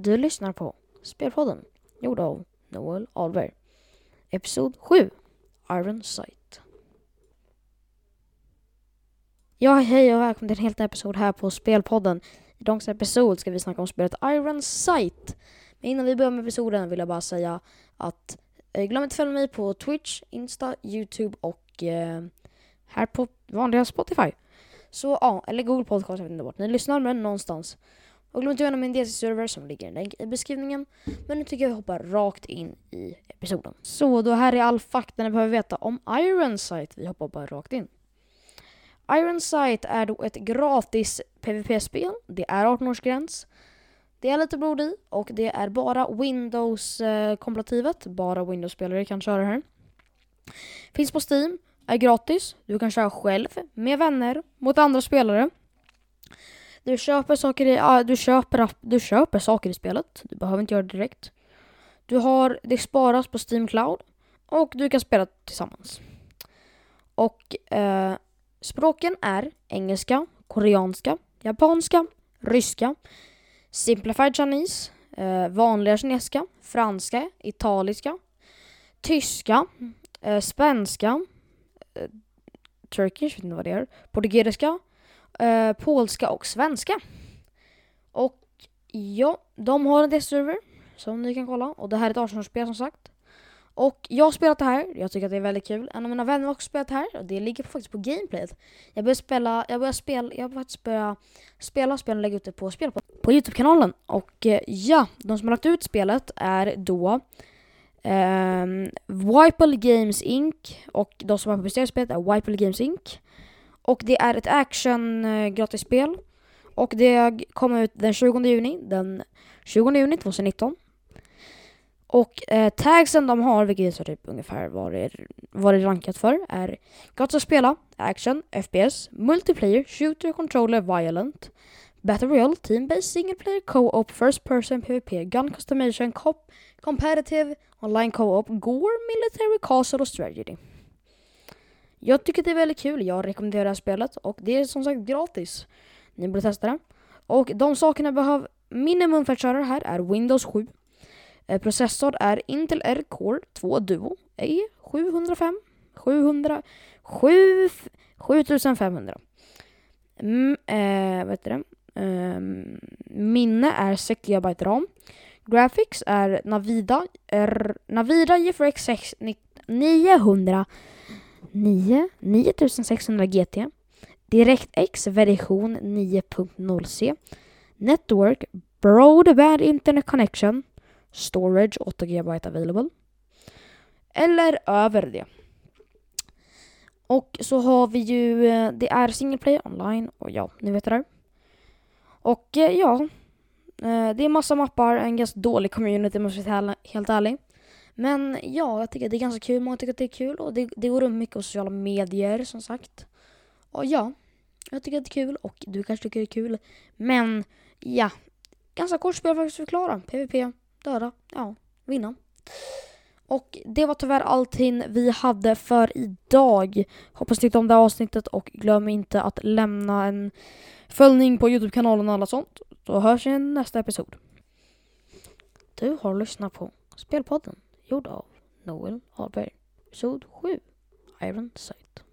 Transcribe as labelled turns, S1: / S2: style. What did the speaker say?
S1: Du lyssnar på Spelpodden, gjord av Noel Ahlberg. Episod 7, Iron Sight. Ja, hej och välkommen till en helt ny episod här på Spelpodden. I dagens episod ska vi snacka om spelet Iron Sight. Men innan vi börjar med episoden vill jag bara säga att eh, glöm inte att följa mig på Twitch, Insta, Youtube och eh, här på vanliga Spotify. Så ja, eller Google Podcast, jag vet inte vart ni lyssnar men någonstans. Och glöm inte att göra min DC-server som ligger en länk i beskrivningen. Men nu tycker jag vi hoppar rakt in i episoden. Så då här är all fakta ni behöver veta om IronSite. Vi hoppar bara rakt in. IronSite är då ett gratis PVP-spel. Det är 18-årsgräns. Det är lite blod i och det är bara Windows-kompativet. Bara Windows-spelare kan köra det här. Finns på Steam, är gratis. Du kan köra själv, med vänner, mot andra spelare. Du köper saker i, ja, du köper, du köper saker i spelet. Du behöver inte göra det direkt. Du har, det sparas på Steam Cloud och du kan spela tillsammans. Och eh, språken är engelska, koreanska, japanska, ryska, simplified chinese, eh, vanliga kinesiska, franska, italiska, tyska, eh, spanska, eh, turkish, vet inte vad det är, portugisiska, eh, polska och svenska. Och ja, de har en server som ni kan kolla och det här är ett 18-årsspel som sagt. Och jag har spelat det här, jag tycker att det är väldigt kul. En av mina vänner har också spelat det här och det ligger faktiskt på gameplayet. Jag börjar spela, jag börjar spela, jag börjar faktiskt börja spela spel och lägga ut det på spel på, på Youtube-kanalen. Och eh, ja, de som har lagt ut spelet är då ehm, Um, Wipel Games Inc. Och de som har publicerat spelet är Wipel Games Inc. Och det är ett action-gratisspel. Eh, och det kommer ut den 20 juni, den 20 juni 2019. Och eh, tagsen de har, vilket är så typ ungefär vad det, är, vad det är rankat för, är Gott att spela, action, FPS, multiplayer, shooter, controller, violent, battle royale, team-based, single player, co-op, first person, PVP, gun customization, cop, competitive, online co-op, gore, military, castle och strategy. Jag tycker det är väldigt kul, jag rekommenderar det här spelet och det är som sagt gratis. Ni borde testa det. Och de sakerna behöver minimum för att köra det här är Windows 7. Eh, processor är Intel R Core 2 Duo E705 700 7, 7500. Mm, eh, vad heter det? Eh, minne är 6 GB RAM. Graphics är Navida, R, Navida GeForce 6 900 9, 9600 GT. DirectX version 9.0C. Network Broadband Internet Connection. Storage 8 GB available. Eller över det. Och så har vi ju, eh, det är single play online och ja, ni vet det där. Och eh, ja, eh, det är massa mappar, en ganska dålig community måste jag vara helt ärlig. Men ja, jag tycker det är ganska kul, många tycker att det är kul och det, det går runt mycket på sociala medier som sagt. Och ja, jag tycker att det är kul och du kanske tycker det är kul. Men ja, ganska kort spel faktiskt förklara. PVP, döda, ja, vinna. Och det var tyvärr allting vi hade för idag. Hoppas ni tyckte om det här avsnittet och glöm inte att lämna en följning på Youtube-kanalen och alla sånt. Så hörs vi i nästa episod. Du har lyssnat på Spelpodden gjord av Noel Ahlberg. Episod 7, Iron Sight.